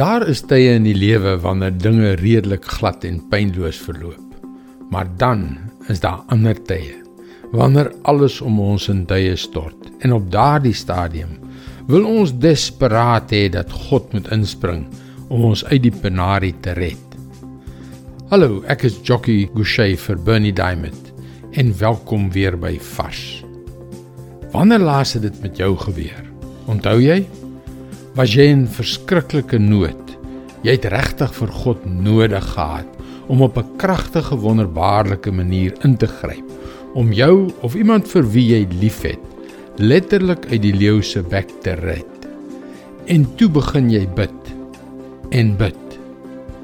Daar is tye in die lewe wanneer dinge redelik glad en pynloos verloop. Maar dan is daar ander tye wanneer alles om ons in duie stort en op daardie stadium wil ons desperaat hê dat God moet inspring om ons uit die penarie te red. Hallo, ek is Jockey Gouchee vir Bernie Diamond en welkom weer by Vars. Wanneer laas het dit met jou gebeur? Onthou jy? Was jy in verskriklike nood. Jy het regtig vir God nodig gehad om op 'n kragtige wonderbaarlike manier in te gryp om jou of iemand vir wie jy liefhet letterlik uit die leeu se bek te red. En toe begin jy bid en bid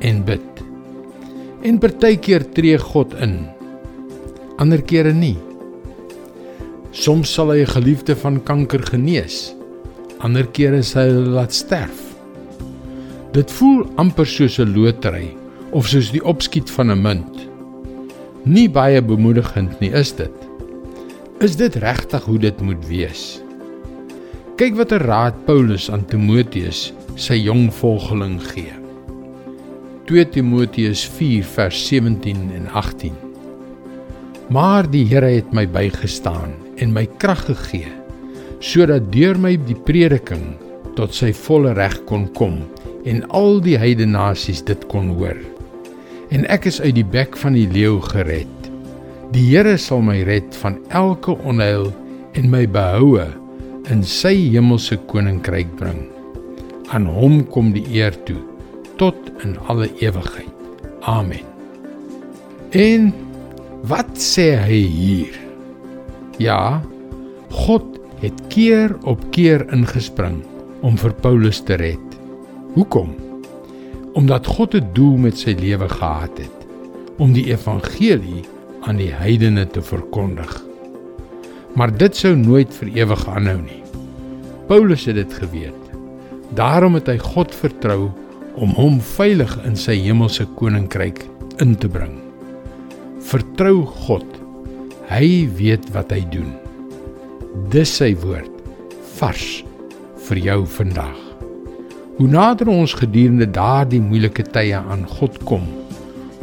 en bid. En partykeer tree God in. Ander kere nie. Soms sal hy 'n geliefde van kanker genees ander kere sê hy laat sterf. Dit voel amper soos 'n lotery of soos die opskiet van 'n munt. Nie baie bemoedigend nie, is dit? Is dit regtig hoe dit moet wees? Kyk watter raad Paulus aan Timoteus, sy jong volgeling gee. 2 Timoteus 4 vers 17 en 18. Maar die Here het my bygestaan en my krag gegee sodat deur my die prediking tot sy volle reg kon kom en al die heidene nasies dit kon hoor. En ek is uit die bek van die leeu gered. Die Here sal my red van elke onheil en my behoue in sy hemelse koninkryk bring. Aan hom kom die eer toe tot in alle ewigheid. Amen. En wat sê hy hier? Ja, God het keer op keer ingespring om vir Paulus te red. Hoekom? Omdat God 'n doel met sy lewe gehad het om die evangelie aan die heidene te verkondig. Maar dit sou nooit vir ewig aanhou nie. Paulus het dit geweet. Daarom het hy God vertrou om hom veilig in sy hemelse koninkryk in te bring. Vertrou God. Hy weet wat hy doen. Dis sy woord vars vir jou vandag. Hoe nader ons gedurende daardie moeilike tye aan God kom,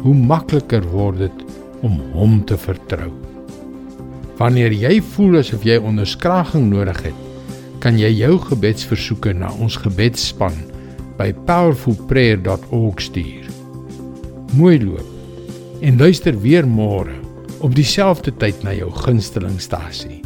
hoe makliker word dit om hom te vertrou. Wanneer jy voel asof jy onderskraging nodig het, kan jy jou gebedsversoeke na ons gebedsspan by powerfulprayer.org stuur. Mooi loop en luister weer môre op dieselfde tyd na jou gunstelingstasie.